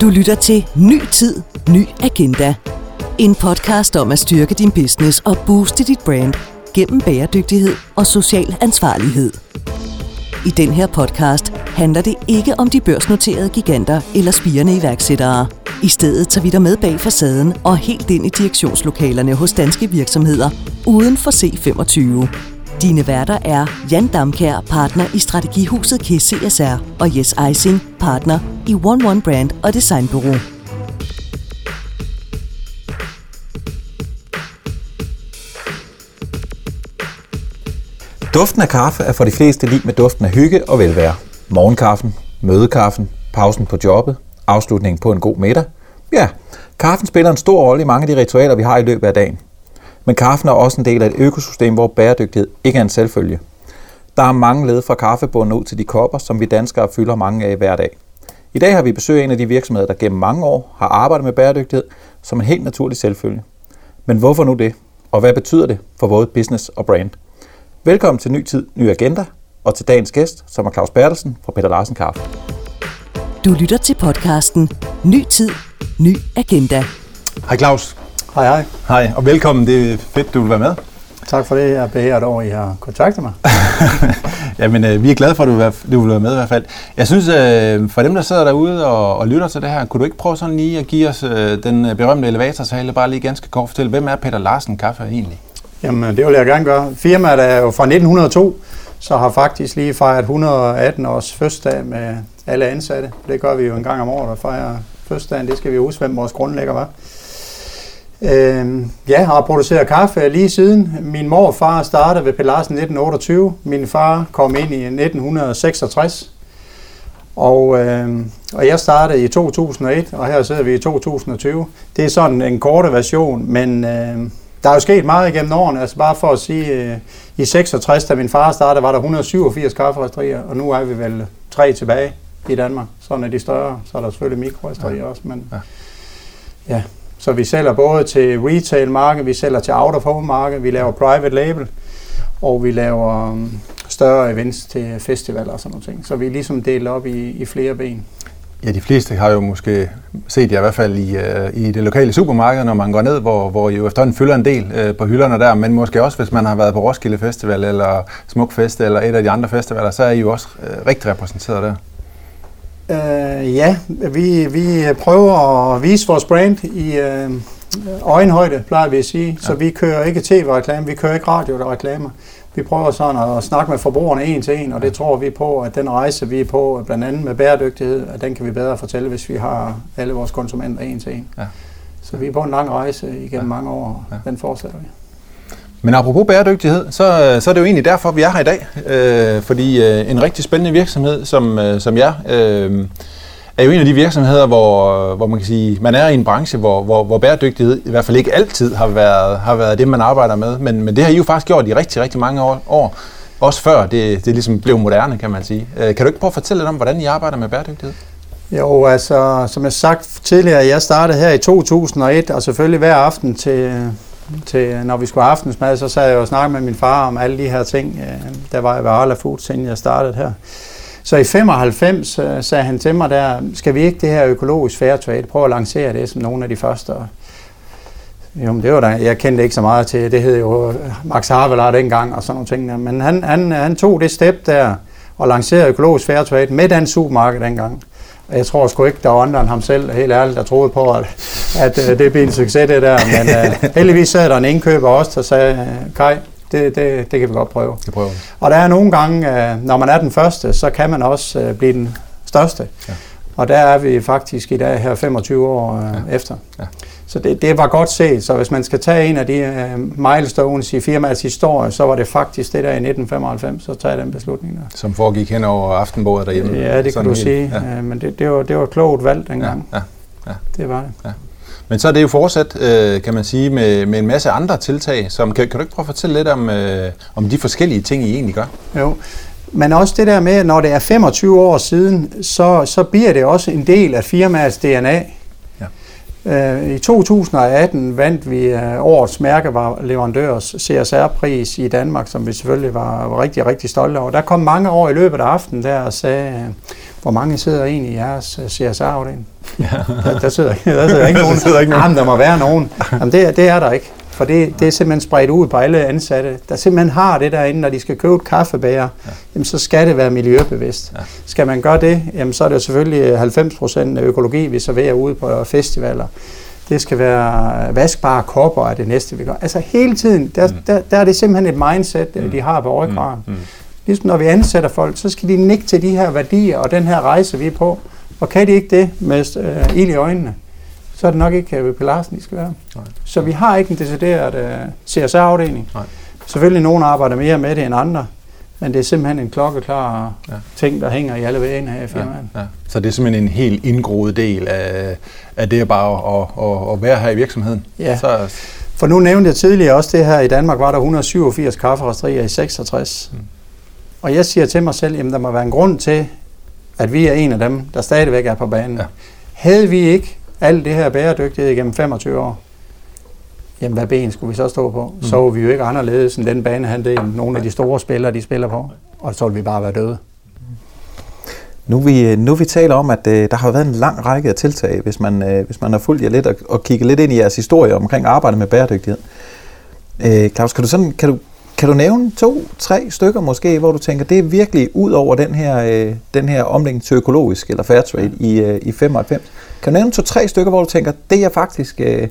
Du lytter til Ny Tid, Ny Agenda. En podcast om at styrke din business og booste dit brand gennem bæredygtighed og social ansvarlighed. I den her podcast handler det ikke om de børsnoterede giganter eller spirende iværksættere. I stedet tager vi dig med bag facaden og helt ind i direktionslokalerne hos danske virksomheder uden for C25. Dine værter er Jan Damkær, partner i Strategihuset KIS CSR, og Jes Eising, partner i One One Brand og Designbureau. Duften af kaffe er for de fleste lige med duften af hygge og velvære. Morgenkaffen, mødekaffen, pausen på jobbet, afslutningen på en god middag. Ja, kaffen spiller en stor rolle i mange af de ritualer, vi har i løbet af dagen. Men kaffen er også en del af et økosystem, hvor bæredygtighed ikke er en selvfølge. Der er mange led fra kaffebunden ud til de kopper, som vi danskere fylder mange af hver dag. I dag har vi besøg af en af de virksomheder, der gennem mange år har arbejdet med bæredygtighed som en helt naturlig selvfølge. Men hvorfor nu det? Og hvad betyder det for både business og brand? Velkommen til Ny Tid, Ny Agenda, og til dagens gæst, som er Claus Bertelsen fra Peter Larsen Kaffe. Du lytter til podcasten Ny Tid, Ny Agenda. Hej Claus. Hej hej. Hej, og velkommen. Det er fedt, du vil være med. Tak for det. Jeg er beæret over, at I har kontaktet mig. Jamen, øh, vi er glade for, at du vil, du vil være med i hvert fald. Jeg synes, øh, for dem, der sidder derude og, og lytter til det her, kunne du ikke prøve sådan lige at give os øh, den berømte elevatorsale, bare lige ganske kort fortælle, hvem er Peter Larsen Kaffe egentlig? Jamen, det vil jeg gerne gøre. Firmaet er jo fra 1902, så har faktisk lige fejret 118 års fødselsdag med alle ansatte. Det gør vi jo en gang om året, at fejre fødselsdagen. Det skal vi huske, hvem vores grundlægger var. Øh, ja, har produceret kaffe lige siden. Min mor og far startede ved Pelarsen 1928. Min far kom ind i 1966. Og, øh, og jeg startede i 2001, og her sidder vi i 2020. Det er sådan en korte version, men øh, der er jo sket meget igennem årene. Altså bare for at sige, øh, i 66, da min far startede, var der 187 kafferisterier, og nu er vi vel tre tilbage i Danmark. Sådan er de større. Så er der selvfølgelig mikroristerier ja. også, men ja. ja. Så vi sælger både til retail-marked, vi sælger til out-of-home-marked, vi laver private label, og vi laver um, større events til festivaler og sådan noget. ting. Så vi er ligesom delt op i, i flere ben. Ja, de fleste har jo måske set jer i hvert fald i, uh, i det lokale supermarked, når man går ned, hvor, hvor I jo efterhånden fylder en del øh, på hylderne der, men måske også, hvis man har været på Roskilde Festival eller Smukfest eller et af de andre festivaler, så er I jo også øh, rigtig repræsenteret der. Uh, ja, vi, vi prøver at vise vores brand i uh, øjenhøjde, plejer vi at sige. Ja. Så vi kører ikke tv-reklame, vi kører ikke radio-reklamer. Vi prøver sådan at snakke med forbrugerne en til en, og det tror vi på, at den rejse, vi er på, blandt andet med bæredygtighed, at den kan vi bedre fortælle, hvis vi har alle vores konsumenter en til en. Ja. Så vi er på en lang rejse igennem ja. mange år, og ja. den fortsætter vi. Men apropos bæredygtighed, så, så er det jo egentlig derfor, vi er her i dag. Øh, fordi øh, en rigtig spændende virksomhed som, øh, som jer øh, er jo en af de virksomheder, hvor, hvor man kan sige, man er i en branche, hvor, hvor, hvor bæredygtighed i hvert fald ikke altid har været, har været det, man arbejder med. Men, men det har I jo faktisk gjort i rigtig, rigtig mange år. år også før det, det ligesom blev moderne, kan man sige. Øh, kan du ikke prøve at fortælle lidt om, hvordan I arbejder med bæredygtighed? Jo, altså, som jeg sagt tidligere, jeg startede her i 2001, og selvfølgelig hver aften til, til, øh, når vi skulle have aftensmad, så sad jeg og snakkede med min far om alle de her ting. Øh, der var jeg ved Arla Foods, inden jeg startede her. Så i 95 øh, sagde han til mig der, skal vi ikke det her økologisk fair trade, prøve at lancere det som nogle af de første. Jo, det var da, jeg kendte ikke så meget til, det hed jo Max Havelaar dengang og sådan nogle ting. Men han, han, han tog det step der og lancerede økologisk fair trade med den supermarked dengang. Jeg tror sgu ikke, der var andre end ham selv, helt ærligt, der troede på, at, at øh, det blev en succes, det der. Men uh, heldigvis sad der en indkøber også, der sagde, Kai, det, det, det kan vi godt prøve. Det prøver. Og der er nogle gange, uh, når man er den første, så kan man også uh, blive den største. Ja. Og der er vi faktisk i dag her 25 år uh, ja. efter. Ja. Så det, det var godt set. Så hvis man skal tage en af de uh, milestones i firmaets historie, så var det faktisk det der i 1995, så tager den beslutning der. Som foregik hen over aftenbordet derhjemme? Ja, det kan du sige. Ja. Uh, men det, det, var, det var klogt valgt dengang. Ja. Ja. Ja. Det var det. Ja. Men så er det jo fortsat, øh, kan man sige, med, med en masse andre tiltag. Som, kan, kan du ikke prøve at fortælle lidt om, øh, om de forskellige ting, I egentlig gør? Jo, men også det der med, at når det er 25 år siden, så, så bliver det også en del af firmaets DNA. Øh, I 2018 vandt vi øh, årets mærkevareleverandørs CSR-pris i Danmark, som vi selvfølgelig var, var rigtig, rigtig stolte over. Der kom mange år i løbet af aftenen der og sagde, øh, hvor mange sidder egentlig i jeres CSR-afdeling? Ja. Der, der, sidder, der sidder ikke nogen. der, sidder ikke nogen. Jamen, der må være nogen. Jamen, det, det er der ikke. For det, det er simpelthen spredt ud på alle ansatte, der simpelthen har det derinde, når de skal købe et kaffebæger, ja. jamen så skal det være miljøbevidst. Ja. Skal man gøre det, jamen så er det selvfølgelig 90% af økologi, vi serverer ude på festivaler. Det skal være vaskbare kopper af det næste, vi gør. Altså hele tiden, der, mm. der, der er det simpelthen et mindset, mm. de har på ryggraden. Mm. Mm. Ligesom når vi ansætter folk, så skal de nikke til de her værdier og den her rejse, vi er på. Og kan de ikke det med øh, ild i øjnene, så er det nok ikke ved Larsen, de skal være. Nej. Så vi har ikke en decideret uh, øh, CSR-afdeling. Nej. Selvfølgelig nogen arbejder mere med det end andre, men det er simpelthen en klokkeklar ja. ting, der hænger i alle vægene her i firmaet. Ja, ja. Så det er simpelthen en helt indgroet del af, af det bare at, at, at være her i virksomheden? Ja, så, for nu nævnte jeg tidligere også det her, i Danmark var der 187 kafferasterier i 66. Mm. Og jeg siger til mig selv, at der må være en grund til, at vi er en af dem, der stadigvæk er på banen. Ja. Havde vi ikke alt det her bæredygtighed igennem 25 år, jamen hvad ben skulle vi så stå på? Mm. Så var vi jo ikke anderledes end den bane, han det, nogle af de store spillere, de spiller på. Og så ville vi bare være døde. Nu vi, nu vi taler om, at øh, der har været en lang række af tiltag, hvis man, øh, hvis man har fulgt jer lidt og, og kigget lidt ind i jeres historie omkring arbejde med bæredygtighed. Øh, Claus, kan du, sådan, kan, du, kan du nævne to, tre stykker måske, hvor du tænker, det er virkelig ud over den her, øh, den her omlægning til økologisk eller fair trade i, øh, i 95? Kan du nævne to-tre stykker, hvor du tænker, det er faktisk... Øh,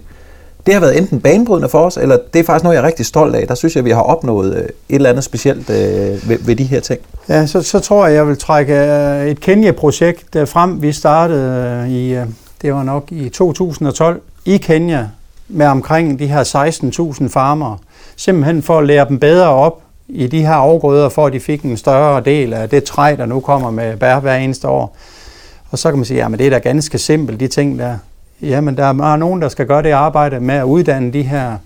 det har været enten banebrydende for os, eller det er faktisk noget, jeg er rigtig stolt af. Der synes jeg, vi har opnået øh, et eller andet specielt øh, ved, ved de her ting. Ja, så, så tror jeg, jeg vil trække øh, et Kenya-projekt øh, frem. Vi startede i, det var nok i 2012, i Kenya, med omkring de her 16.000 farmere. Simpelthen for at lære dem bedre op i de her afgrøder, for at de fik en større del af det træ, der nu kommer med bær hver eneste år. Og så kan man sige, at det er da ganske simpelt, de ting der. Jamen, der er nogen, der skal gøre det arbejde med at uddanne de her,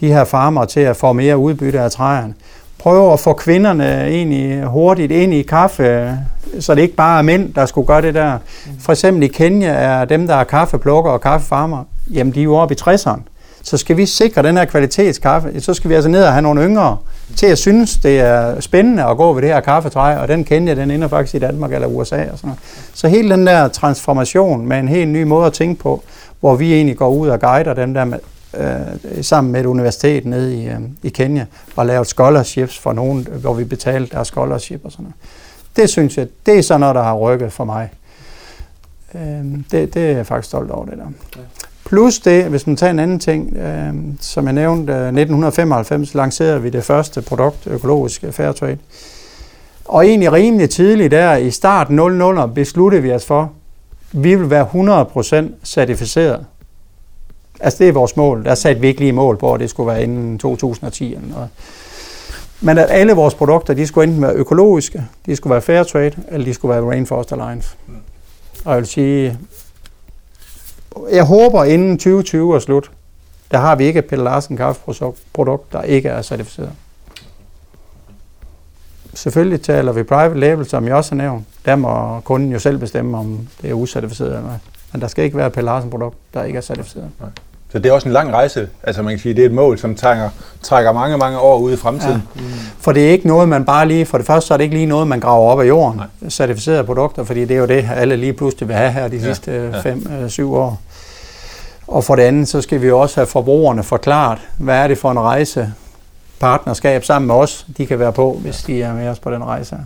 de her farmer til at få mere udbytte af træerne. Prøv at få kvinderne egentlig hurtigt ind i kaffe, så det ikke bare er mænd, der skulle gøre det der. For eksempel i Kenya er dem, der er kaffeplukker og kaffefarmer, jamen de er jo oppe i 60'erne. Så skal vi sikre den her kvalitetskaffe, så skal vi altså ned og have nogle yngre til at synes, det er spændende at gå ved det her kaffetræ, og den kender jeg, den ender faktisk i Danmark eller USA. Og sådan noget. Så hele den der transformation med en helt ny måde at tænke på, hvor vi egentlig går ud og guider dem der med, øh, sammen med et universitet nede i, øh, i Kenya, og lavet scholarships for nogen, hvor vi betalte deres scholarship og sådan noget. Det synes jeg, det er sådan noget, der har rykket for mig. Øh, det, det er jeg faktisk stolt over, det der. Plus det, hvis man tager en anden ting, øh, som jeg nævnte, øh, 1995 lancerede vi det første produkt, økologisk Fairtrade. Og egentlig rimelig tidligt der, i start 00, besluttede vi os for, vi vil være 100% certificeret. Altså det er vores mål. Der satte vi ikke lige mål på, at det skulle være inden 2010 eller noget. Men at alle vores produkter, de skulle enten være økologiske, de skulle være fair trade, eller de skulle være Rainforest Alliance. Og jeg vil sige, jeg håber inden 2020 er slut, der har vi ikke et Pelle Larsen kaffeprodukt, der ikke er certificeret. Selvfølgelig taler vi private label, som jeg også har nævnt. Der må kunden jo selv bestemme, om det er ucertificeret eller hvad. Men der skal ikke være et Pelle Larsen produkt, der ikke er certificeret. Nej. Så det er også en lang rejse. Altså man kan sige, det er et mål, som trækker, trækker mange, mange år ud i fremtiden. Ja. Mm. For det er ikke noget, man bare lige... For det første så er det ikke lige noget, man graver op af jorden. Nej. Certificerede produkter, fordi det er jo det, alle lige pludselig vil have her de ja. sidste 5-7 ja. år. Og for det andet, så skal vi også have forbrugerne forklaret, hvad er det for en rejse, partnerskab sammen med os, de kan være på, hvis de er med os på den rejse.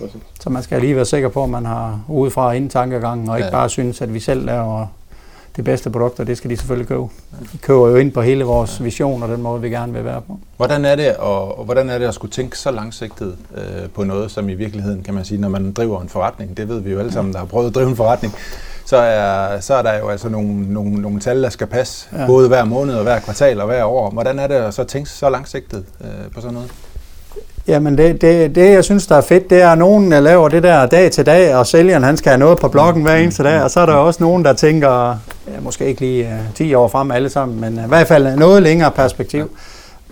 Ja. Så man skal lige være sikker på, at man har udefra ind tankegangen, og ikke ja. bare synes, at vi selv laver det bedste produkter, det skal de selvfølgelig købe. De køber jo ind på hele vores vision og den måde, vi gerne vil være på. Hvordan er det, og, hvordan er det at skulle tænke så langsigtet øh, på noget, som i virkeligheden, kan man sige, når man driver en forretning, det ved vi jo alle sammen, der har prøvet at drive en forretning, så er, så er der jo altså nogle, nogle, nogle tal, der skal passe, ja. både hver måned og hver kvartal og hver år. Hvordan er det at så tænke så langsigtet øh, på sådan noget? Jamen det, det, det, jeg synes, der er fedt, det er, at nogen der laver det der dag til dag, og sælgeren han skal have noget på bloggen hver eneste dag, og så er der også nogen, der tænker, måske ikke lige uh, øh, 10 år frem alle sammen, men uh, i hvert fald noget længere perspektiv.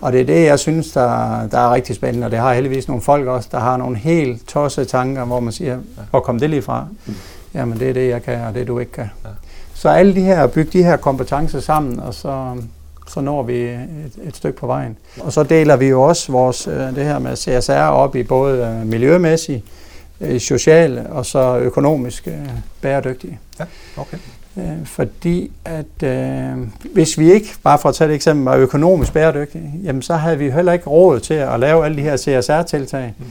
Og det er det, jeg synes, der, der er rigtig spændende, og det har heldigvis nogle folk også, der har nogle helt tossede tanker, hvor man siger, hvor kom det lige fra? Jamen det er det, jeg kan, og det du ikke kan. Så alle de her, bygge de her kompetencer sammen, og så, så når vi et, et stykke på vejen. Og så deler vi jo også vores, øh, det her med CSR op i både øh, miljømæssigt, øh, social og så økonomisk bæredygtige. Ja, okay. Fordi at øh, hvis vi ikke, bare for at tage et eksempel, var økonomisk bæredygtige, jamen så havde vi heller ikke råd til at lave alle de her CSR-tiltag. Mm.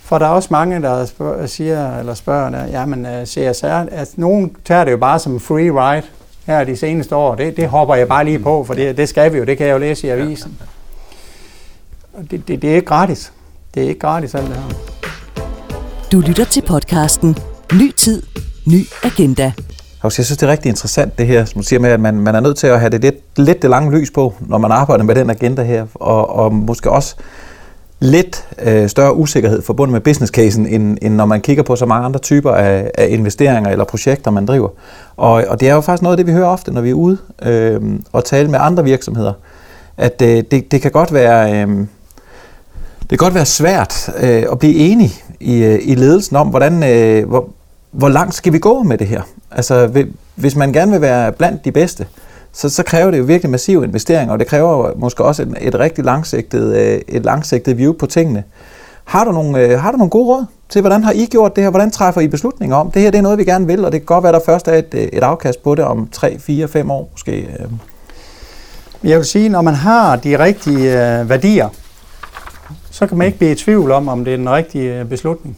For der er også mange, der spørger, siger, eller spørger, jamen CSR, at nogen tager det jo bare som free ride her de seneste år. Det, det hopper jeg bare lige på, for det, det skal vi jo, det kan jeg jo læse i avisen. Det, det, det er ikke gratis. Det er ikke gratis alt det her. Du lytter til podcasten Ny Tid, Ny Agenda. Jeg synes, det er rigtig interessant det her, som du siger med, at man, man er nødt til at have det lidt, lidt det lange lys på, når man arbejder med den agenda her, og, og måske også lidt øh, større usikkerhed forbundet med business casen, end, end når man kigger på så mange andre typer af, af investeringer eller projekter, man driver. Og, og det er jo faktisk noget af det, vi hører ofte, når vi er ude øh, og tale med andre virksomheder, at øh, det, det kan godt være... Øh, det kan godt være svært øh, at blive enig i, øh, i ledelsen om, hvordan, øh, hvor, hvor langt skal vi gå med det her. Altså, hvis man gerne vil være blandt de bedste, så, så kræver det jo virkelig massive investeringer, og det kræver måske også et, et rigtig langsigtet, øh, et langsigtet view på tingene. Har du, nogle, øh, har du nogle gode råd til, hvordan har I gjort det her? Hvordan træffer I beslutninger om? Det her det er noget, vi gerne vil, og det kan godt være, der først er et, øh, et afkast på det om 3, 4, 5 år måske. Jeg vil sige, når man har de rigtige værdier, så kan man ikke blive i tvivl om, om det er den rigtige beslutning.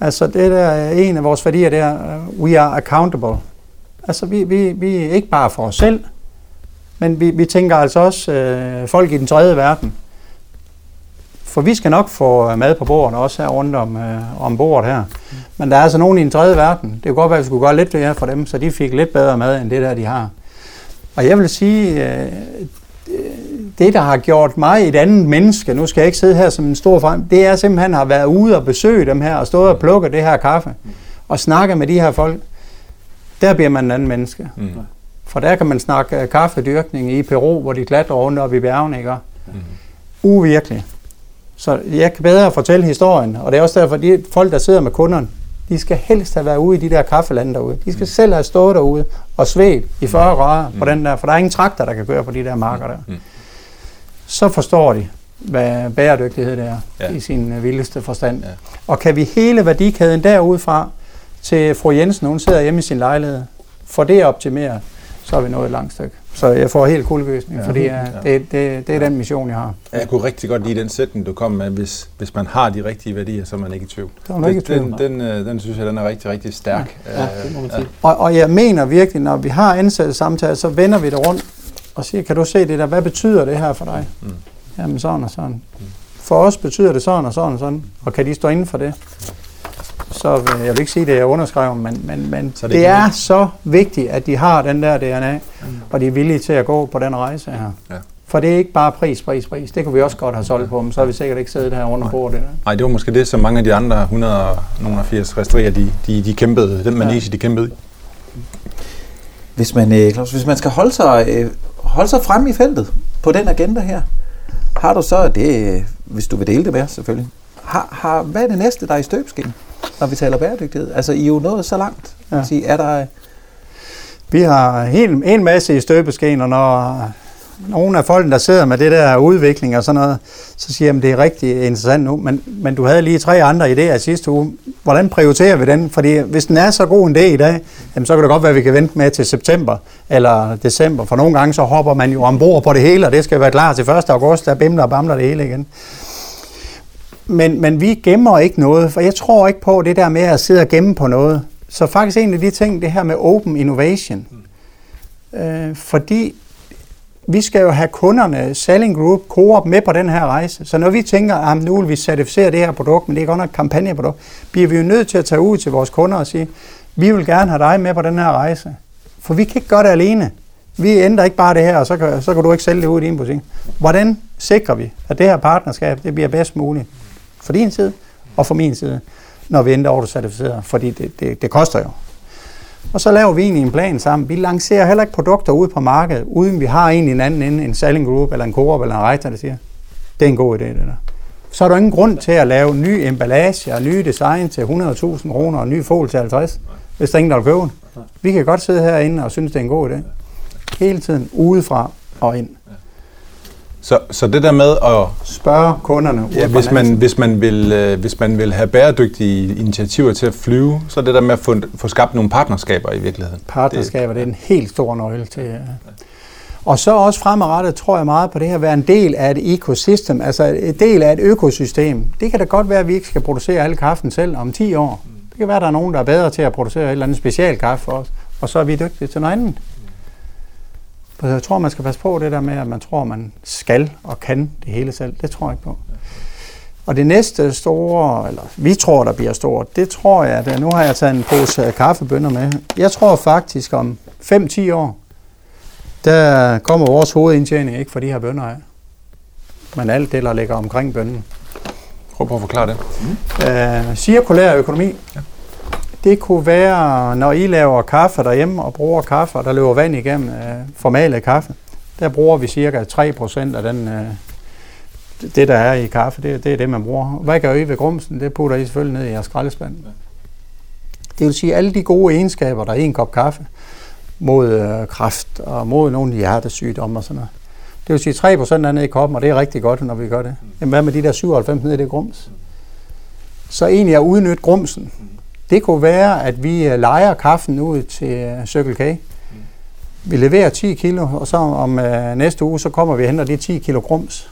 Altså det der er en af vores værdier, det er, øh, we are accountable. Altså, vi, vi, vi er ikke bare for os selv, men vi, vi tænker altså også øh, folk i den tredje verden. For vi skal nok få øh, mad på bordet, også her rundt om, øh, om bordet her. Men der er altså nogen i den tredje verden. Det kunne godt være, at vi skulle gøre lidt mere for dem, så de fik lidt bedre mad, end det der, de har. Og jeg vil sige, øh, det der har gjort mig et andet menneske, nu skal jeg ikke sidde her som en stor frem, det er simpelthen at have været ude og besøge dem her, og stået og plukke det her kaffe, og snakke med de her folk der bliver man en anden menneske. Mm. For der kan man snakke øh, kaffedyrkning i Peru, hvor de klatrer rundt op i bjergene, ikke? Mm. Uvirkelig. Så jeg kan bedre fortælle historien, og det er også derfor, at de folk, der sidder med kunderne, de skal helst have været ude i de der kaffelande derude. De skal mm. selv have stået derude og svedt i 40 mm. grader på den der, for der er ingen traktor, der kan køre på de der marker der. Mm. Så forstår de, hvad bæredygtighed det er ja. i sin øh, vildeste forstand. Ja. Og kan vi hele værdikæden derudfra til fru Jensen, hun sidder hjemme i sin lejlighed, for det optimeret, så er vi nået et langt stykke. Så jeg får helt kuldegøsning, ja. fordi ja, det, det, det er den mission, jeg har. Jeg kunne rigtig godt lide den sætning, du kom med, hvis, hvis man har de rigtige værdier, så er man ikke i tvivl. Så er ikke i tvivl. Den, den, den, den synes jeg, den er rigtig, rigtig stærk. Ja, ja det må man sige. Ja. Og, og jeg mener virkelig, når vi har ansat samtaler, så vender vi det rundt og siger, kan du se det der, hvad betyder det her for dig? Mm. Jamen sådan og sådan. Mm. For os betyder det sådan og sådan og sådan, og kan de stå inden for det? så jeg vil ikke sige, det er underskrevet, men, men, men det, det er så vigtigt, at de har den der DNA, mm. og de er villige til at gå på den rejse her. Ja. For det er ikke bare pris, pris, pris. Det kunne vi også godt have solgt på, men så har vi sikkert ikke siddet her under bordet. Nej, det var måske det, som mange af de andre 180 restrier, de, de, de kæmpede, den manege, ja. de kæmpede i. Hvis man, øh, Claus, hvis man skal holde sig, holde sig frem i feltet på den agenda her, har du så det, hvis du vil dele det med selvfølgelig, har, har, hvad er det næste, der er i støbeskeen? når vi taler bæredygtighed? Altså, I er jo nået så langt. Ja. Sige, er der... Vi har en, en masse i støbeskeen, og når nogle af folkene, der sidder med det der udvikling og sådan noget, så siger de, det er rigtig interessant nu, men, men du havde lige tre andre idéer sidste uge. Hvordan prioriterer vi den? Fordi hvis den er så god en dag i dag, jamen så kan det godt være, at vi kan vente med til september eller december, for nogle gange så hopper man jo ombord på det hele, og det skal være klar til 1. august, der bimler og bamler det hele igen. Men, men vi gemmer ikke noget, for jeg tror ikke på det der med at sidde og gemme på noget. Så faktisk en af de ting, det her med open innovation. Øh, fordi vi skal jo have kunderne, Selling Group, Coop med på den her rejse. Så når vi tænker, ah, at nu vil vi certificere det her produkt, men det er godt nok et kampagneprodukt, bliver vi jo nødt til at tage ud til vores kunder og sige, vi vil gerne have dig med på den her rejse. For vi kan ikke gøre det alene. Vi ændrer ikke bare det her, og så kan, så kan du ikke sælge det ud i din butik. Hvordan sikrer vi, at det her partnerskab det bliver bedst muligt? for din side og for min side, når vi ender autocertificeret, fordi det, det, det koster jo. Og så laver vi egentlig en plan sammen. Vi lancerer heller ikke produkter ud på markedet, uden vi har en i en anden ende, en selling group, eller en coop, eller en rejter, der siger, det er en god idé, det der. Så er der ingen grund til at lave ny emballage og nye design til 100.000 kroner og ny fol til 50. hvis der er ingen, der vil købe den. Vi kan godt sidde herinde og synes, det er en god idé. Hele tiden udefra og ind. Så, så det der med at Spørge kunderne. Ja, hvis man, hvis, man vil, øh, hvis man vil have bæredygtige initiativer til at flyve, så er det der med at få, få skabt nogle partnerskaber i virkeligheden. Partnerskaber, det er en helt stor nøgle til. øh. Og så også fremadrettet tror jeg meget på det her at være en del af et ekosystem, altså en del af et økosystem. Det kan da godt være, at vi ikke skal producere al kaffen selv om 10 år. Det kan være, at der er nogen, der er bedre til at producere et eller andet specialkaffe for os, og så er vi dygtige til noget andet. Så jeg tror, man skal passe på det der med, at man tror, man skal og kan det hele selv. Det tror jeg ikke på. Og det næste store, eller vi tror, der bliver stort, det tror jeg, at nu har jeg taget en pose kaffebønner med. Jeg tror faktisk om 5-10 år, der kommer vores hovedindtjening ikke for de her bønner af. Men alt det, der ligger omkring bønnen. Prøv at forklare det. Øh, cirkulær økonomi. Det kunne være, når I laver kaffe derhjemme og bruger kaffe, og der løber vand igennem øh, formalet kaffe. Der bruger vi cirka 3% af den, øh, det, der er i kaffe. Det, det er det, man bruger. Hvad gør I ved grumsen? Det putter I selvfølgelig ned i jeres skraldespand. Det vil sige, alle de gode egenskaber, der er i en kop kaffe, mod øh, kræft og mod nogle hjertesygdomme og sådan noget. Det vil sige, 3% er nede i koppen, og det er rigtig godt, når vi gør det. Jamen, hvad med de der 97 nede i det grums? Så egentlig at udnytte grumsen. Det kunne være, at vi øh, leger kaffen ud til øh, Circle K. Vi leverer 10 kilo, og så om øh, næste uge, så kommer vi og henter de 10 kilo grums.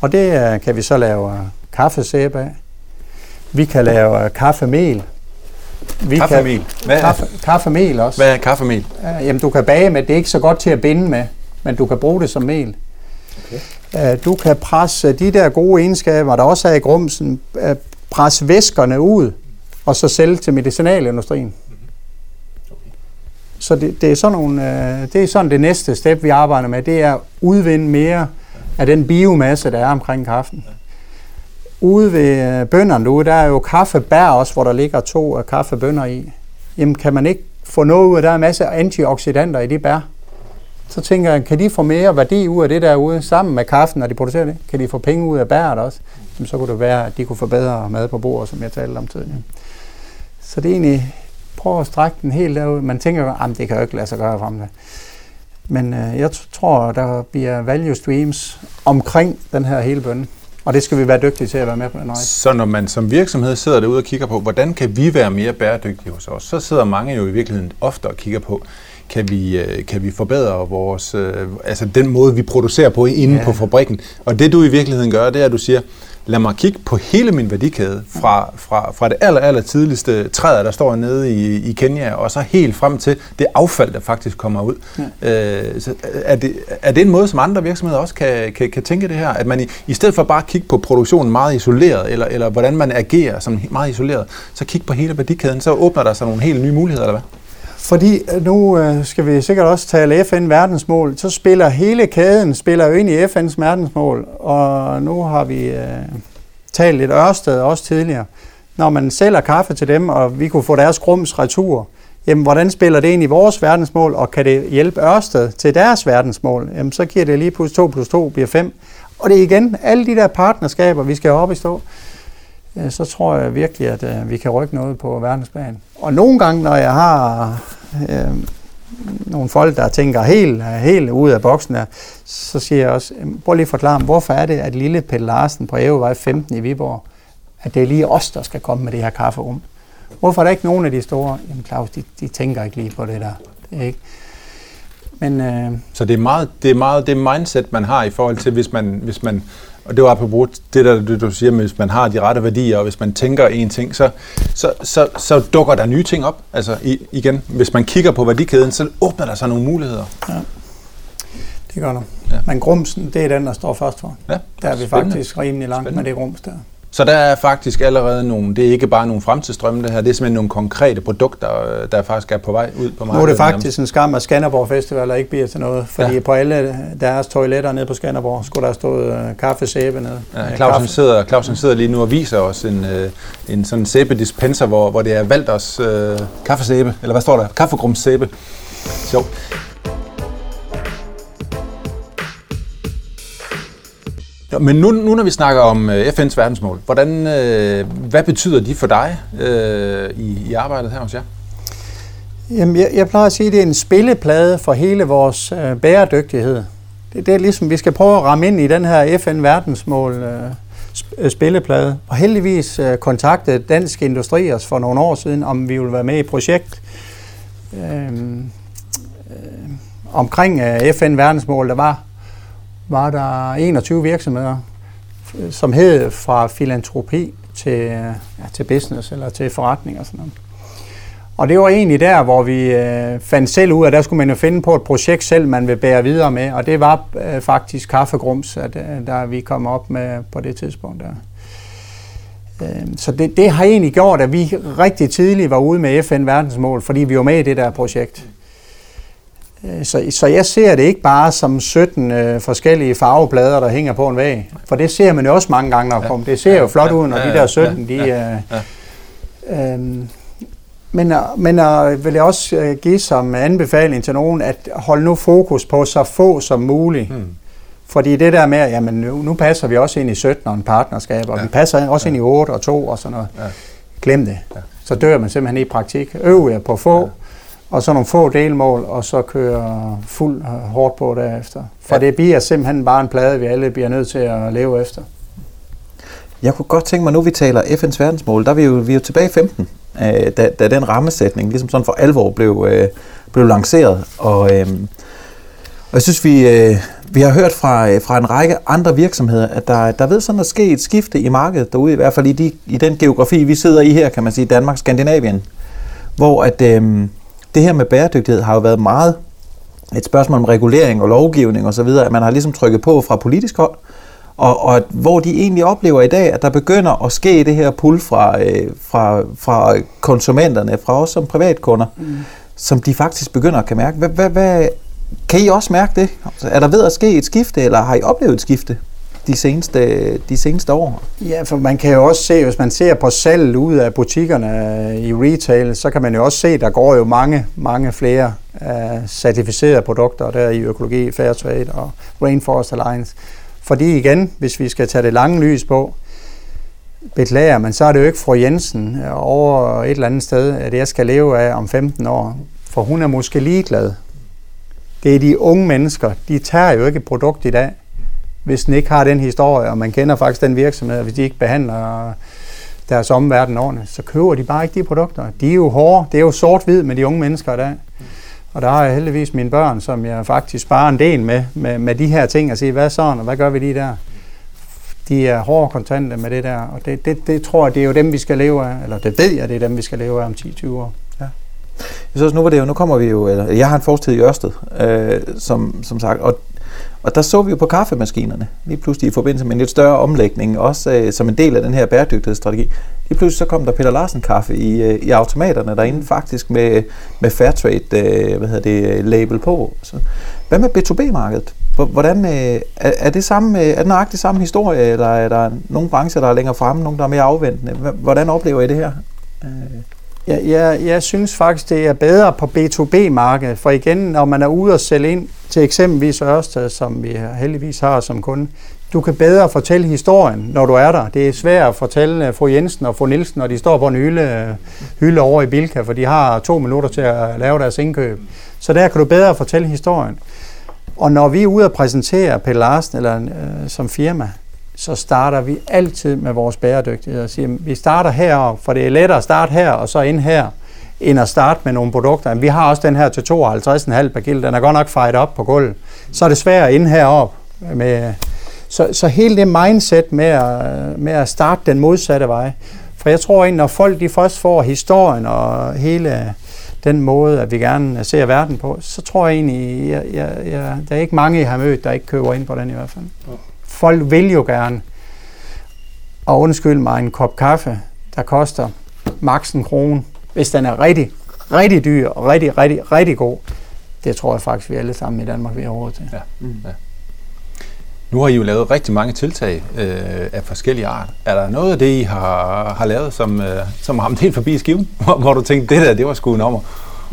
Og det øh, kan vi så lave øh, kaffesæbe af. Vi kan lave øh, kaffemel. Vi Kaffemel. Hvad Kan, er, kaffe, kaffemel også. hvad er kaffemel? Uh, jamen, du kan bage med, det er ikke så godt til at binde med, men du kan bruge det som mel. Okay. Uh, du kan presse de der gode egenskaber, der også er i grumsen, uh, presse væskerne ud, og så sælge til medicinalindustrien. Så det, det, er sådan nogle, uh, det er sådan det næste step, vi arbejder med, det er at udvinde mere af den biomasse, der er omkring kaffen. Ude ved øh, bønderne derude, der er jo kaffebær også, hvor der ligger to øh, kaffebønner i. Jamen kan man ikke få noget ud af, der er en masse antioxidanter i de bær. Så tænker jeg, kan de få mere værdi ud af det derude, sammen med kaffen, når de producerer det? Kan de få penge ud af bæret også? Jamen, så kunne det være, at de kunne få bedre mad på bordet, som jeg talte om tidligere. Så det er egentlig, prøv at strække den helt derud. Man tænker, at det kan jo ikke lade sig gøre frem Men øh, jeg t- tror, der bliver value streams omkring den her hele bønne. Og det skal vi være dygtige til at være med på den rejse. Så når man som virksomhed sidder derude og kigger på, hvordan kan vi være mere bæredygtige hos os, så sidder mange jo i virkeligheden ofte og kigger på, kan vi, øh, kan vi forbedre vores, øh, altså den måde, vi producerer på inde Ja. på fabrikken. Og det du i virkeligheden gør, det er, at du siger, lad mig kigge på hele min værdikæde, fra, fra, fra det aller, aller tidligste træ, der står nede i, i Kenya, og så helt frem til det affald, der faktisk kommer ud. Ja. Øh, så er, det, er det en måde, som andre virksomheder også kan, kan, kan tænke det her? At man i, i stedet for bare at kigge på produktionen meget isoleret, eller, eller hvordan man agerer som meget isoleret, så kigge på hele værdikæden, så åbner der sig nogle helt nye muligheder, eller hvad? Fordi øh, nu øh, skal vi sikkert også tale FN-verdensmål, så spiller hele kæden spiller jo ind i FN's verdensmål, og nu har vi øh, talt lidt Ørsted også tidligere. Når man sælger kaffe til dem, og vi kunne få deres grums retur, jamen hvordan spiller det ind i vores verdensmål, og kan det hjælpe Ørsted til deres verdensmål? Jamen så giver det lige pludselig 2 plus 2 bliver 5. Og det er igen alle de der partnerskaber, vi skal op i stå. Øh, så tror jeg virkelig, at øh, vi kan rykke noget på verdensplan. Og nogle gange, når jeg har øh, nogle folk, der tænker helt, helt ud af boksen her, så siger jeg også, prøv lige at forklare mig, hvorfor er det, at lille Pelle Larsen på Ævevej 15 i Viborg, at det er lige os, der skal komme med det her kafferum? Hvorfor er der ikke nogen af de store? Jamen Claus, de, de tænker ikke lige på det der. Det er ikke. Men øh, Så det er meget det, er meget det mindset, man har i forhold til, hvis man, hvis man og det var apropos det der, det, du siger med, hvis man har de rette værdier, og hvis man tænker en ting, så, så, så, så dukker der nye ting op. Altså i, igen, hvis man kigger på værdikæden, så åbner der sig nogle muligheder. det gør der. Ja. Men grumsen, det er den, der står først for. Ja, Der er vi spændende. faktisk rimelig langt Spændende. med det grums der. Så der er faktisk allerede nogle, det er ikke bare nogle fremtidsstrømme det her, det er simpelthen nogle konkrete produkter, øh, der faktisk er på vej ud på Nu markedet. er det faktisk en skam, at Skanderborg Festival ikke bliver til noget, fordi Ja. på alle deres toiletter nede på Skanderborg skulle der stået øh, kaffesæbe nede. Ja, Clausen, kaffe. sidder, Clausen sidder lige nu og viser os en, øh, en sådan sæbedispenser, hvor, hvor det er Valders øh, kaffesæbe, eller hvad står der? Kaffegrumssæbe. Sjovt. Ja, men nu, nu når vi snakker om øh, FN's verdensmål, hvordan, øh, hvad betyder de for dig øh, i, i arbejdet her hos jer? Jamen, jeg, jeg plejer at sige, at det er en spilleplade for hele vores øh, bæredygtighed. Det, det er ligesom, vi skal prøve at ramme ind i den her FN-verdensmål øh, øh, spilleplade. Og heldigvis øh, kontaktede Dansk Industri os for nogle år siden, om vi ville være med i et projekt øh, øh, omkring øh, FN-verdensmål. Der var, var der 21 virksomheder, som hed fra filantropi til, ja, til business eller til forretning og sådan noget. Og det var egentlig der, hvor vi øh, fandt selv ud af, at der skulle man jo finde på et projekt selv, man vil bære videre med. Og det var øh, faktisk Kaffegrums, at, øh, der vi kom op med på det tidspunkt. Der. Øh, så det, det har egentlig gjort, at vi rigtig tidligt var ude med FN-verdensmål, fordi vi var med i det der projekt. Øh, så, så jeg ser det ikke bare som 17 øh, forskellige farveplader, der hænger på en væg. For det ser man jo også mange gange, når ja. kommer. Det ser jo flot ud, når de der 17, de... Ja. Øh, øh, men, men uh, vil jeg også uh, give som anbefaling til nogen, at holde nu fokus på så få som muligt. Hmm. Fordi det der med, at nu, nu passer vi også ind i 17 og en partnerskab, og ja. vi passer også ja. ind i 8 og 2 og sådan noget. Ja. Glem det. Ja. Så dør man simpelthen i praktik. Øv jer på få, ja. Og så nogle få delmål, og så køre fuld uh, hårdt på derefter. For ja. det bliver simpelthen bare en plade, vi alle bliver nødt til at leve efter. Jeg kunne godt tænke mig, nu vi taler FN's verdensmål, der er vi jo, vi er jo tilbage i 15 øh, da, da den rammesætning ligesom sådan for alvor blev, øh, blev lanceret. Og, øh, og jeg synes, vi, øh, vi har hørt fra, øh, fra en række andre virksomheder, at der, der ved sådan at ske et skifte i markedet derude, i hvert fald i, de, i den geografi, vi sidder i her, kan man sige, Danmark, Skandinavien, hvor at øh, det her med bæredygtighed har jo været meget et spørgsmål om regulering og lovgivning osv., at man har ligesom trykket på fra politisk hold, og, og hvor de egentlig oplever i dag, at der begynder at ske det her pull fra, øh, fra, fra konsumenterne, fra os som privatkunder, mm. som de faktisk begynder at kan mærke. Hvad, hvad, hvad, kan I også mærke det? Er der ved at ske et skifte, eller har I oplevet et skifte? De seneste, de seneste år? Ja, for man kan jo også se, hvis man ser på salg ud af butikkerne øh, i retail, så kan man jo også se, at der går jo mange, mange flere uh, certificerede produkter der i økologi, Fairtrade og Rainforest Alliance. Fordi igen, hvis vi skal tage det lange lys på, beklager, men så er det jo ikke fru Jensen øh, over et eller andet sted, at jeg skal leve af om 15 år. For hun er måske ligeglad. Det er de unge mennesker. De tager jo ikke et produkt i dag, hvis den ikke har den historie, og man kender faktisk den virksomhed, hvis de ikke behandler deres omverden ordentligt, så køber de bare ikke de produkter. De er jo hårde. Det er jo sort-hvid med de unge mennesker i dag. Og der har jeg heldigvis mine børn, som jeg faktisk sparer en del med, med, med de her ting, og sige, hvad sådan, og hvad gør vi lige der? De er hårde kontante med det der, og det, det, det tror jeg, det er jo dem, vi skal leve af, eller det ved jeg, det er dem, vi skal leve af om 10-20 år. Ja. Jeg synes, nu var det jo, nu kommer vi jo, eller jeg har en forstid i Ørsted, øh, som, som sagt, og og der så vi jo på kaffemaskinerne, lige pludselig i forbindelse med en lidt større omlægning, også øh, som en del af den her bæredygtighedsstrategi. Lige pludselig så kom der Peter Larsen kaffe i, øh, i automaterne derinde, faktisk med, med Fairtrade øh, hvad hedder det, øh, label på. Så, hvad med B2B-markedet? Hvordan, øh, er, det samme, øh, er det nøjagtigt samme historie, eller er der nogle brancher, der er længere fremme, nogle, der er mere afventende? Hvordan oplever I det her? Øh. Jeg, jeg, jeg synes faktisk, det er bedre på B2B-markedet, for igen, når man er ude og sælge ind til eksempelvis Ørsted, som vi heldigvis har som kunde, du kan bedre fortælle historien, når du er der. Det er svært at fortælle øh, fru Jensen og fru Nielsen, når de står på en hylde, hylde over i Bilka, for de har to minutter til at lave deres indkøb. Så der kan du bedre fortælle historien. Og når vi er ude og præsentere Pelle Larsen eller, øh, som firma, så starter vi altid med vores bæredygtighed og siger, vi starter her, for det er lettere at starte her og så ind her, end at starte med nogle produkter. Vi har også den her til 52,5 per kilo, den er godt nok fejret op på gulvet. Så er det svært ind herop. Med, så, så hele det mindset med at, med at starte den modsatte vej. For jeg tror egentlig, når folk de først får historien og hele den måde, at vi gerne ser verden på, så tror jeg egentlig, jeg, jeg, jeg, der er ikke mange, jeg har mødt, der ikke køber ind på den i hvert fald folk vil jo gerne, og undskyld mig, en kop kaffe, der koster maks en krone, hvis den er rigtig, rigtig dyr og rigtig, rigtig, rigtig god. Det tror jeg faktisk, vi alle sammen i Danmark vil have råd til. Ja. Mm. ja. Nu har I jo lavet rigtig mange tiltag øh, af forskellige art. Er der noget af det, I har, har lavet, som, øh, som har ramt helt forbi skiven? Hvor, hvor du tænkte, det der, det var sgu en ommer?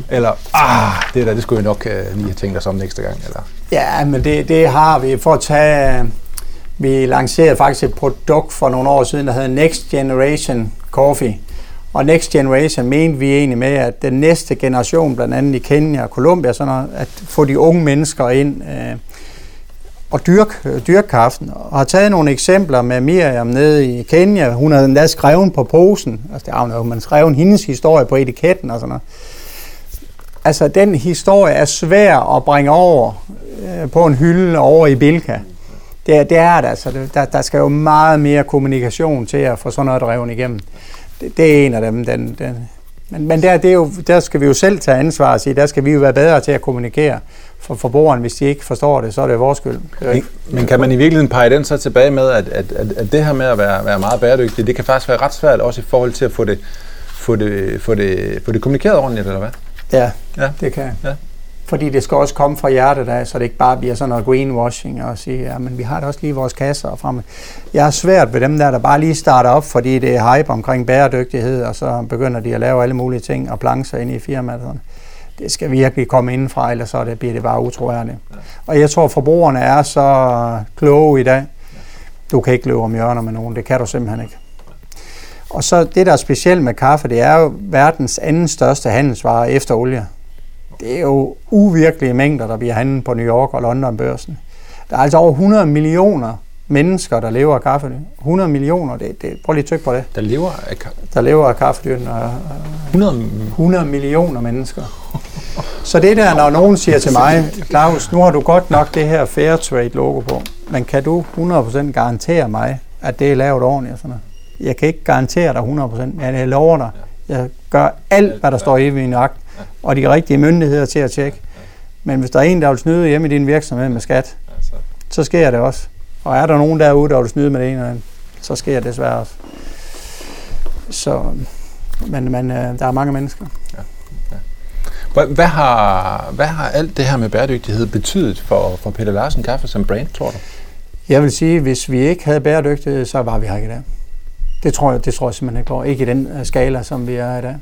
Eller, ah, det der, det skulle jeg nok øh, lige have tænkt os om næste gang? Eller? Ja, men det, det har vi. For at tage vi lancerede faktisk et produkt for nogle år siden, der hedder Next Generation Coffee. Og Next Generation mente vi egentlig med, at den næste generation, blandt andet i Kenya og Colombia, sådan noget, at få de unge mennesker ind øh, og dyrke, øh, dyrke kaffen. Og har taget nogle eksempler med Miriam nede i Kenya. Hun havde endda skrevet på posen, altså det er man skrevet hendes historie på etiketten og sådan noget. Altså den historie er svær at bringe over øh, på en hylde over i Bilka. Det, det er det altså. Der, der skal jo meget mere kommunikation til at få sådan noget drevet igennem det, det er en af dem. Den, den. Men, men der, det er jo, der skal vi jo selv tage ansvar og sige, der skal vi jo være bedre til at kommunikere for forbrugeren. Hvis de ikke forstår det, så er det vores skyld. Det men, men kan man i virkeligheden pege den så tilbage med, at, at, at, at det her med at være, være meget bæredygtig, det kan faktisk være ret svært også i forhold til at få det, få det, få det, få det kommunikeret ordentligt, eller hvad? Ja, ja. det kan ja. Fordi det skal også komme fra hjertet af, så det ikke bare bliver sådan noget greenwashing og sige, ja, men vi har det også lige vores kasser frem. Jeg er svært ved dem der, der bare lige starter op, fordi det er hype omkring bæredygtighed, og så begynder de at lave alle mulige ting og plancher ind i firmaet. Det skal virkelig komme indenfra, ellers så bliver det bare utroværdigt. Og jeg tror, forbrugerne er så kloge i dag. Du kan ikke løbe om hjørner med nogen, det kan du simpelthen ikke. Og så det, der er specielt med kaffe, det er jo verdens anden største handelsvare efter olie det er jo uvirkelige mængder, der bliver handlet på New York og London børsen. Der er altså over 100 millioner mennesker, der lever af kaffe. 100 millioner, det, det, prøv lige at tykke på det. Der lever af? Der lever af kaffedyrene. 100? 100 millioner mennesker. Så det der, når nogen siger til mig, Claus, nu har du godt nok det her Fairtrade logo på, men kan du 100% garantere mig, at det er lavet ordentligt? Og sådan noget? Jeg kan ikke garantere dig 100%, men jeg lover dig, jeg gør alt, hvad der står i min akt, og de rigtige myndigheder til at tjekke. Men hvis der er en, der vil snyde hjemme i din virksomhed med skat, så sker det også. Og er der nogen derude, der vil snyde med det ene eller andet, så sker det desværre også. Så, men, men øh, der er mange mennesker. Ja. Ja. Hvad, har, hvad har alt det her med bæredygtighed betydet for, for Peter Larsen Kaffe som brand, tror du? Jeg vil sige, hvis vi ikke havde bæredygtighed, så var vi her ikke i dag. Det tror jeg, det tror jeg simpelthen ikke går. Ikke i den øh, skala, som vi er i dag.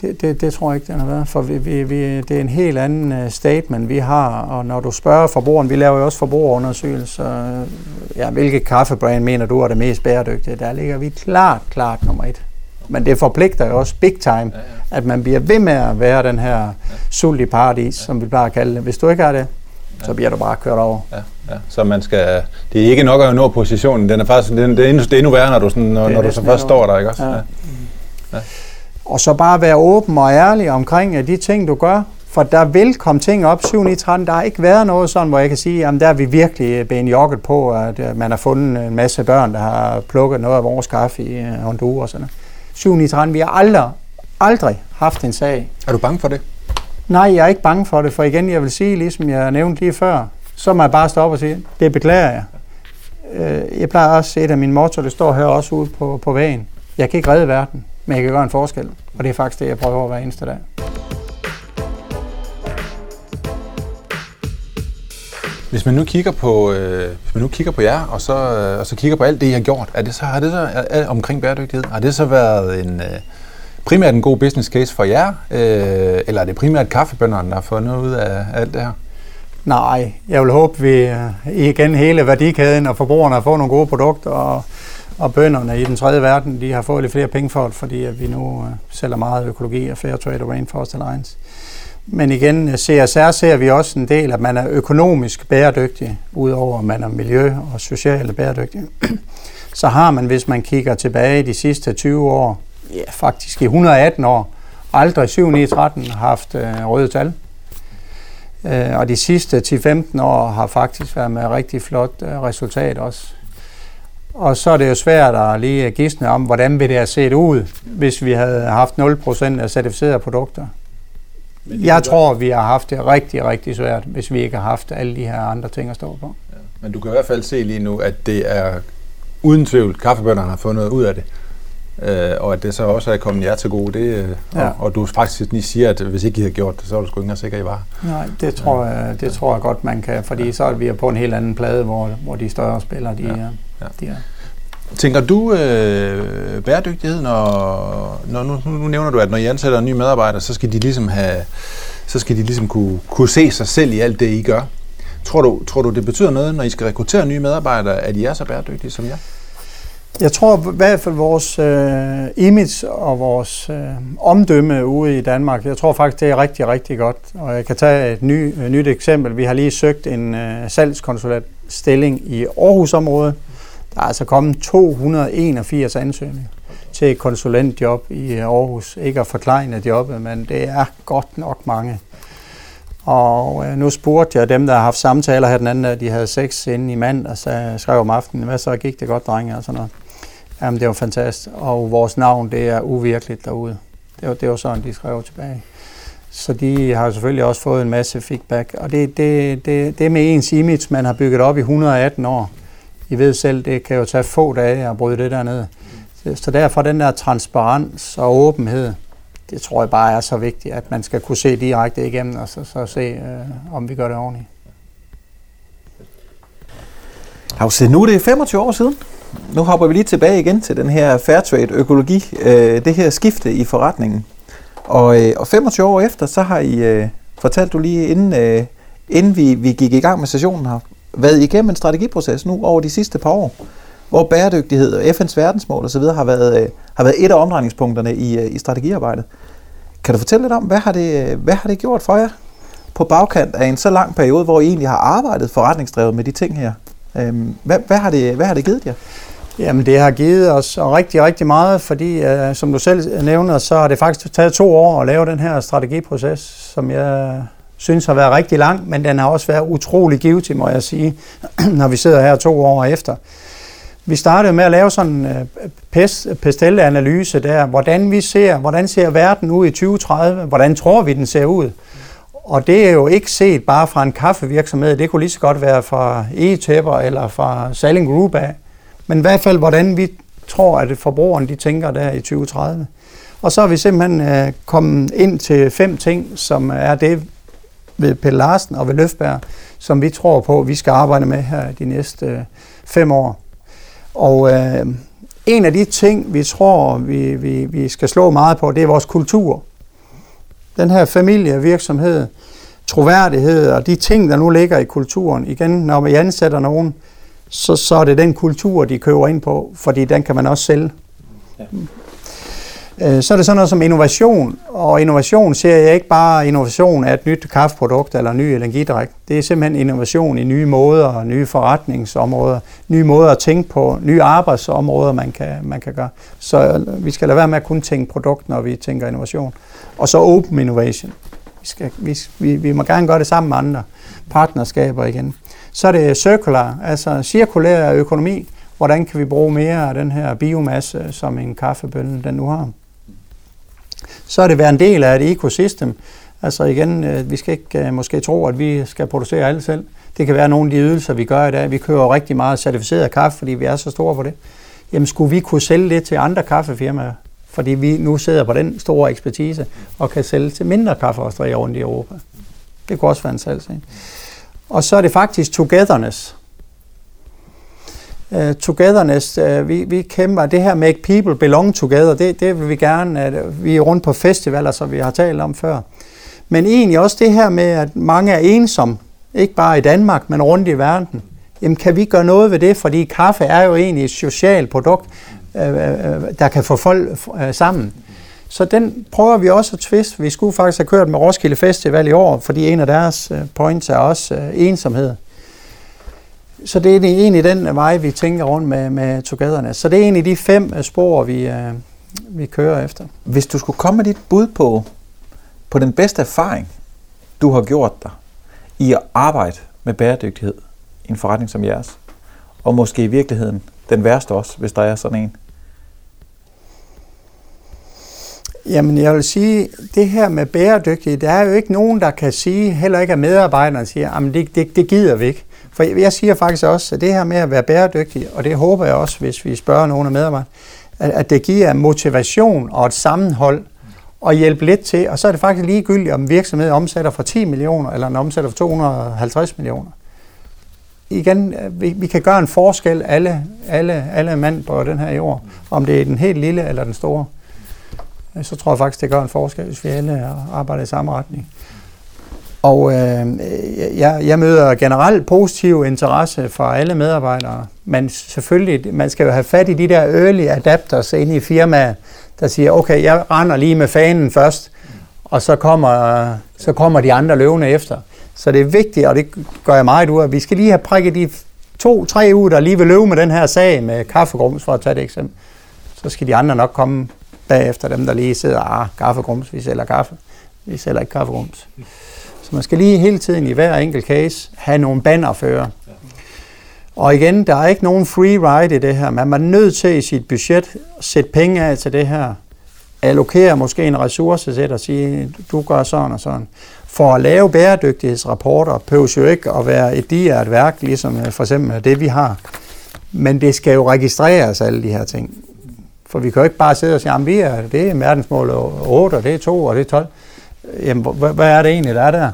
Det, det, det tror jeg ikke, den har været, for vi, vi, vi, det er en helt anden øh, statement, vi har, og når du spørger forbrugeren, vi laver jo også forbrugerundersøgelser, ja, hvilke kaffebrand mener du er det mest bæredygtige, der ligger vi klart, klart nummer et. Men det forpligter jo også big time, at man bliver ved med at være den her sult i paradis, som vi plejer at kalde det. Hvis du ikke har det, så bliver du bare kørt over. Ja, ja. Så man skal, det er ikke nok at nå positionen, den er faktisk, det det er, endnu, det er endnu værre, når du, sådan, når, når du så først står der, ikke også? Ja. Ja. Ja. Og så bare være åben og ærlig omkring de ting, du gør. For der vil komme ting op 7 9 13. Der har ikke været noget sådan, hvor jeg kan sige, at der er vi virkelig benjokket på, at man har fundet en masse børn, der har plukket noget af vores kaffe i øh, Honduras. Og sådan 7 9 13. Vi har aldrig, aldrig haft en sag. Er du bange for det? Nej, jeg er ikke bange for det, for igen, jeg vil sige, ligesom jeg nævnte lige før, så må jeg bare stoppe og sige, det beklager jeg. Øh, jeg plejer også, et af mine motto, det står her også ude på, på vægen. Jeg kan ikke redde verden, men jeg kan gøre en forskel. Og det er faktisk det, jeg prøver hver eneste dag. Hvis man nu kigger på, øh, hvis man nu kigger på jer, og så, øh, og så kigger på alt det, I har gjort, er det så, har det så er, er, omkring bæredygtighed, har det så været en, øh, primært en god business case for jer, øh, eller er det primært kaffebønderne, der har fået noget ud af alt det her? Nej, jeg vil håbe, vi øh, igen hele værdikæden og forbrugerne fået nogle gode produkter, og, og bønderne i den tredje verden, de har fået lidt flere penge for det, fordi at vi nu øh, sælger meget økologi og fair trade og Rainforest Alliance. Men igen, øh, CSR ser vi også en del, at man er økonomisk bæredygtig, udover at man er miljø- og socialt bæredygtig. Så har man, hvis man kigger tilbage de sidste 20 år, ja, faktisk i 118 år, aldrig 7, 9, 13 haft øh, røde tal. Øh, og de sidste 10-15 år har faktisk været med rigtig flot øh, resultat også. Og så er det jo svært at lige gisne om, hvordan vil det have set ud, hvis vi havde haft 0% af certificerede produkter. Jeg tror, vi har haft det rigtig, rigtig svært, hvis vi ikke har haft alle de her andre ting at stå på. Ja, men du kan i hvert fald se lige nu, at det er uden tvivl, kaffebønderne har fundet ud af det. Øh, og at det så også er kommet jer til gode. Det, øh, ja. og, og du faktisk lige siger, at hvis ikke I havde gjort det, så var du sgu ikke sikker, I var. Nej, det tror, jeg, det tror jeg godt, man kan, fordi ja. så er vi på en helt anden plade, hvor, hvor de større spillere, de, ja. Ja. de er. Tænker du øh, bæredygtighed, når, når nu, nu nævner du, at når I ansætter nye medarbejdere, så skal de ligesom have, så skal de ligesom kunne, kunne se sig selv i alt det, I gør. Tror du, tror du, det betyder noget, når I skal rekruttere nye medarbejdere, at I er så bæredygtige som jer? Jeg tror i hvert fald vores øh, image og vores øh, omdømme ude i Danmark, jeg tror faktisk, det er rigtig, rigtig godt. Og jeg kan tage et ny, et nyt eksempel. Vi har lige søgt en øh, salgskonsulentstilling i Aarhusområdet. Der er altså kommet 281 ansøgninger til et konsulentjob i øh, Aarhus. Ikke at forklare jobbet, men det er godt nok mange. Og øh, nu spurgte jeg dem, der har haft samtaler her den anden, at de havde sex inden i mand, og så skrev om aftenen, hvad så gik det godt, drenge, og sådan noget. Jamen, det var fantastisk. Og vores navn, det er uvirkeligt derude. Det var, det var sådan, de skrev tilbage. Så de har selvfølgelig også fået en masse feedback. Og det, det, det, det med ens image, man har bygget op i 118 år. I ved selv, det kan jo tage få dage at bryde det der ned. Så derfor den der transparens og åbenhed, det tror jeg bare er så vigtigt, at man skal kunne se direkte igennem, og så, så se, øh, om vi gør det ordentligt. Havse, nu er det 25 år siden. Nu hopper vi lige tilbage igen til den her Fairtrade økologi, øh, det her skifte i forretningen. Og, øh, og 25 år efter, så har I, øh, fortalt du lige inden, øh, inden vi, vi gik i gang med sessionen her, været igennem en strategiproces nu over de sidste par år, hvor bæredygtighed og FN's verdensmål osv. har været, øh, har været et af omdrejningspunkterne i, øh, i strategiarbejdet. Kan du fortælle lidt om, hvad har, det, øh, hvad har det gjort for jer på bagkant af en så lang periode, hvor I egentlig har arbejdet forretningsdrevet med de ting her? Øhm, hvad, hvad, har det, hvad har det givet jer? Jamen det har givet os rigtig, rigtig meget, fordi som du selv nævner, så har det faktisk taget to år at lave den her strategiproces, som jeg synes har været rigtig lang, men den har også været utrolig givet må jeg sige, når vi sidder her to år efter. Vi startede med at lave sådan øh, en pestelanalyse der, hvordan vi ser, hvordan ser verden ud i 2030, hvordan tror vi den ser ud, og det er jo ikke set bare fra en kaffevirksomhed, det kunne lige så godt være fra e-tæpper eller fra Saling Group af. Men i hvert fald, hvordan vi tror, at forbrugerne de tænker der i 2030. Og så har vi simpelthen øh, kommet ind til fem ting, som er det ved Pelle Larsen og ved Løfberg, som vi tror på, at vi skal arbejde med her de næste øh, fem år. Og øh, en af de ting, vi tror, vi, vi, vi skal slå meget på, det er vores kultur den her familievirksomhed, troværdighed og de ting, der nu ligger i kulturen. Igen, når vi ansætter nogen, så, så er det den kultur, de køber ind på, fordi den kan man også sælge. Ja. Øh, så er det sådan noget som innovation, og innovation ser jeg ikke bare innovation af et nyt kaffeprodukt eller en ny energidrik. Det er simpelthen innovation i nye måder, nye forretningsområder, nye måder at tænke på, nye arbejdsområder, man kan, man kan gøre. Så vi skal lade være med at kun tænke produkt, når vi tænker innovation. Og så open innovation. Vi, skal, vi, vi, vi må gerne gøre det sammen med andre partnerskaber igen. Så er det circular, altså cirkulær økonomi. Hvordan kan vi bruge mere af den her biomasse, som en kaffebønne den nu har? Så er det være en del af et ekosystem. Altså igen, øh, vi skal ikke øh, måske tro, at vi skal producere alt selv. Det kan være nogle af de ydelser, vi gør i dag. Vi kører rigtig meget certificeret kaffe, fordi vi er så store på det. Jamen skulle vi kunne sælge det til andre kaffefirmaer? fordi vi nu sidder på den store ekspertise og kan sælge til mindre kaffeosterier rundt i Europa. Det kunne også være en salgsag. Og så er det faktisk togetherness. Uh, togetherness, uh, vi, vi kæmper, det her make people belong together, det, det vil vi gerne, uh, vi er rundt på festivaler, som vi har talt om før. Men egentlig også det her med, at mange er ensomme, ikke bare i Danmark, men rundt i verden. Jamen kan vi gøre noget ved det, fordi kaffe er jo egentlig et socialt produkt. Øh, der kan få folk sammen. Så den prøver vi også at twist. Vi skulle faktisk have kørt med Roskilde Festival i år, fordi en af deres points er også ensomhed. Så det er egentlig den vej, vi tænker rundt med, med Togetherness. Så det er egentlig de fem spor, vi, vi kører efter. Hvis du skulle komme med dit bud på, på den bedste erfaring, du har gjort dig i at arbejde med bæredygtighed i en forretning som jeres, og måske i virkeligheden den værste også, hvis der er sådan en, Jamen, jeg vil sige, det her med bæredygtighed, der er jo ikke nogen, der kan sige, heller ikke at medarbejderne siger, at det, det, det gider vi ikke. For jeg siger faktisk også, at det her med at være bæredygtig, og det håber jeg også, hvis vi spørger nogle af medarbejderne, at, det giver motivation og et sammenhold og hjælpe lidt til, og så er det faktisk ligegyldigt, om virksomheden omsætter for 10 millioner, eller en omsætter for 250 millioner. Igen, vi, vi kan gøre en forskel, alle, alle, alle mand på den her jord, om det er den helt lille eller den store så tror jeg faktisk, det gør en forskel, hvis vi alle arbejder i samme retning. Og øh, jeg, jeg møder generelt positiv interesse fra alle medarbejdere, men selvfølgelig, man skal jo have fat i de der early adapters inde i firmaet, der siger, okay, jeg render lige med fanen først, og så kommer, så kommer de andre løvende efter. Så det er vigtigt, og det gør jeg meget ud af, vi skal lige have prikket de to-tre uger, der lige vil løbe med den her sag med kaffegrums, for at tage det eksempel. Så skal de andre nok komme bagefter dem, der lige sidder, ah, kaffegrums, vi sælger kaffe. Vi sælger ikke kaffegrums. Så man skal lige hele tiden i hver enkelt case have nogle bannerfører. Og igen, der er ikke nogen free ride i det her. Man er nødt til i sit budget at sætte penge af til det her. Allokere måske en ressource til at sige, du gør sådan og sådan. For at lave bæredygtighedsrapporter behøves jo ikke at være et diært værk, ligesom øh, for eksempel det, vi har. Men det skal jo registreres, alle de her ting. For vi kan jo ikke bare sidde og sige, at vi er, det er verdensmål 8, og det er 2, og det er 12. Jamen, hvad er det egentlig, der er der?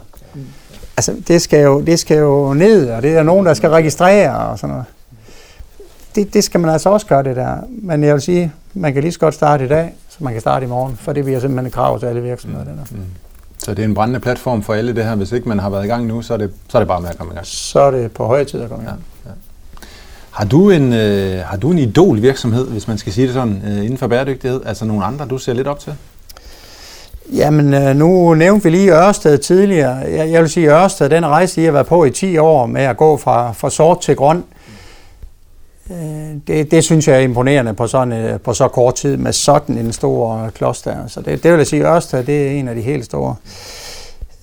Altså, det skal, jo, det skal jo ned, og det er nogen, der skal registrere og sådan noget. Det, det skal man altså også gøre, det der. Men jeg vil sige, man kan lige så godt starte i dag, så man kan starte i morgen, for det bliver simpelthen et krav til alle virksomheder. Mm. Det der. Mm. Så det er en brændende platform for alle det her. Hvis ikke man har været i gang nu, så er det, så er det bare med at komme i gang. Så er det på høje tid at komme i gang. Ja, ja. Har du en, øh, har du en idol virksomhed, hvis man skal sige det sådan, øh, inden for bæredygtighed? Altså nogle andre, du ser lidt op til? Jamen, øh, nu nævnte vi lige Ørsted tidligere. Jeg, jeg vil sige, at Ørsted, den rejse, I har været på i 10 år med at gå fra, fra sort til grøn, øh, det, det synes jeg er imponerende på, sådan, øh, på så kort tid med sådan en stor kloster. Så det, det vil jeg sige, at Ørsted det er en af de helt store.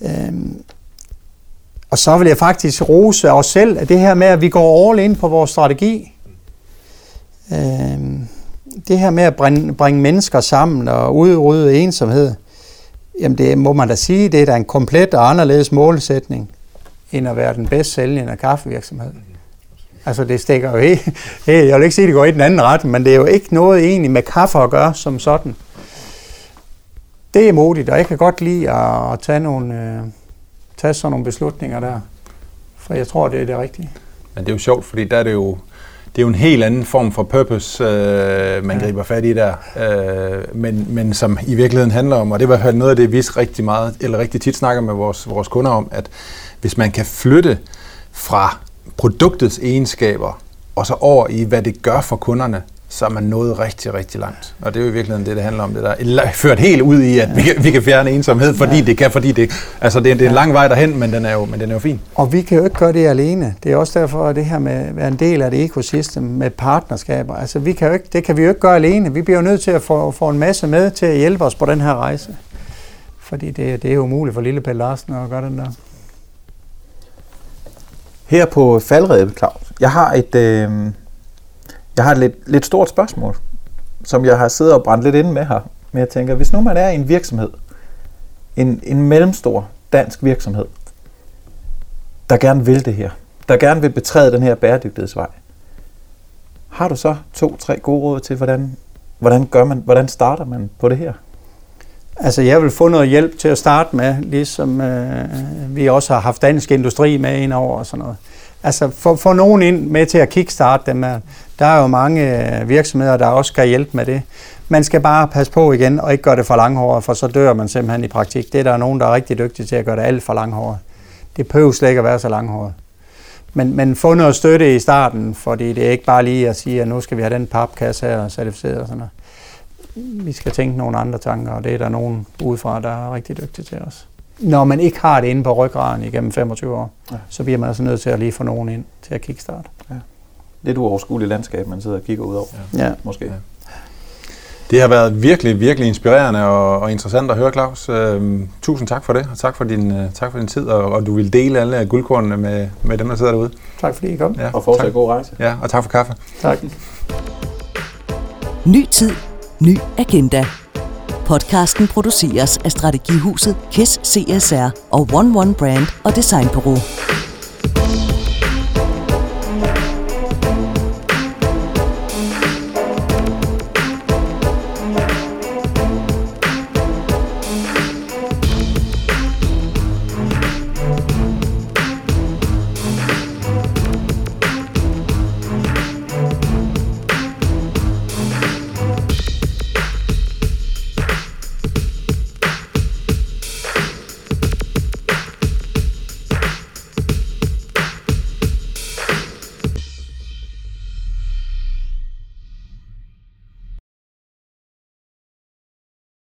Øhm, og så vil jeg faktisk rose os selv, at det her med, at vi går all in på vores strategi. Øhm, det her med at bringe, bringe mennesker sammen og udrydde ensomhed, Jamen det må man da sige, det er da en komplet og anderledes målsætning, end at være den bedst sælgende kaffevirksomhed. Altså det stikker jo helt, jeg vil ikke sige, at det går i den anden ret, men det er jo ikke noget egentlig med kaffe at gøre som sådan. Det er modigt, og jeg kan godt lide at tage, nogle, øh, tage sådan nogle beslutninger der, for jeg tror, det er det rigtige. Men det er jo sjovt, fordi der er det jo, det er jo en helt anden form for purpose, øh, man ja. griber fat i der, øh, men, men som i virkeligheden handler om, og det var noget af det, vi rigtig meget, eller rigtig tit snakker med vores, vores kunder om, at hvis man kan flytte fra produktets egenskaber, og så over i, hvad det gør for kunderne, så er man nået rigtig, rigtig langt. Og det er jo i virkeligheden det, det handler om. Det der er ført helt ud i, at vi kan, vi kan fjerne ensomhed, fordi ja. det kan, fordi det... Altså, det, det er en lang vej derhen, men den, er jo, men den er jo fin. Og vi kan jo ikke gøre det alene. Det er også derfor, at det her med at være en del af det ekosystem med partnerskaber. Altså, vi kan jo ikke, det kan vi jo ikke gøre alene. Vi bliver jo nødt til at få, få en masse med til at hjælpe os på den her rejse. Fordi det, det er jo umuligt for lille Pelle Larsen at gøre den der. Her på faldredet, Claus, jeg har et... Øh jeg har et lidt, lidt stort spørgsmål, som jeg har siddet og brændt lidt inde med her. Men jeg tænker, hvis nu man er i en virksomhed, en, en mellemstor dansk virksomhed, der gerne vil det her, der gerne vil betræde den her bæredygtighedsvej, har du så to-tre gode råd til, hvordan, hvordan, gør man, hvordan starter man på det her? Altså, jeg vil få noget hjælp til at starte med, ligesom øh, vi også har haft dansk industri med ind over og sådan noget. Altså, få, få nogen ind med til at kickstarte dem. Der er jo mange øh, virksomheder, der også kan hjælpe med det. Man skal bare passe på igen og ikke gøre det for langhåret, for så dør man simpelthen i praktik. Det er der nogen, der er rigtig dygtige til at gøre det alt for langhåret. Det behøver slet ikke at være så langhåret. Men, men få noget støtte i starten, fordi det er ikke bare lige at sige, at nu skal vi have den papkasse her certificeret og sådan noget. Vi skal tænke nogle andre tanker, og det er der nogen udefra, der er rigtig dygtige til os. Når man ikke har det inde på ryggraden igennem 25 år, ja. så bliver man altså nødt til at lige få nogen ind til at kickstarte. Ja lidt uoverskueligt landskab, man sidder og kigger ud over. Ja. Måske. Ja. Det har været virkelig, virkelig inspirerende og, og interessant at høre, Claus. Øhm, tusind tak for det, og tak for din, uh, tak for din tid, og, og du vil dele alle guldkornene med, med dem, der sidder derude. Tak fordi I kom. Ja, og fortsat god rejse. Ja, og tak for kaffe. Tak. Ny tid, ny agenda. Podcasten produceres af Strategihuset KISS CSR og One One Brand og Designbureau.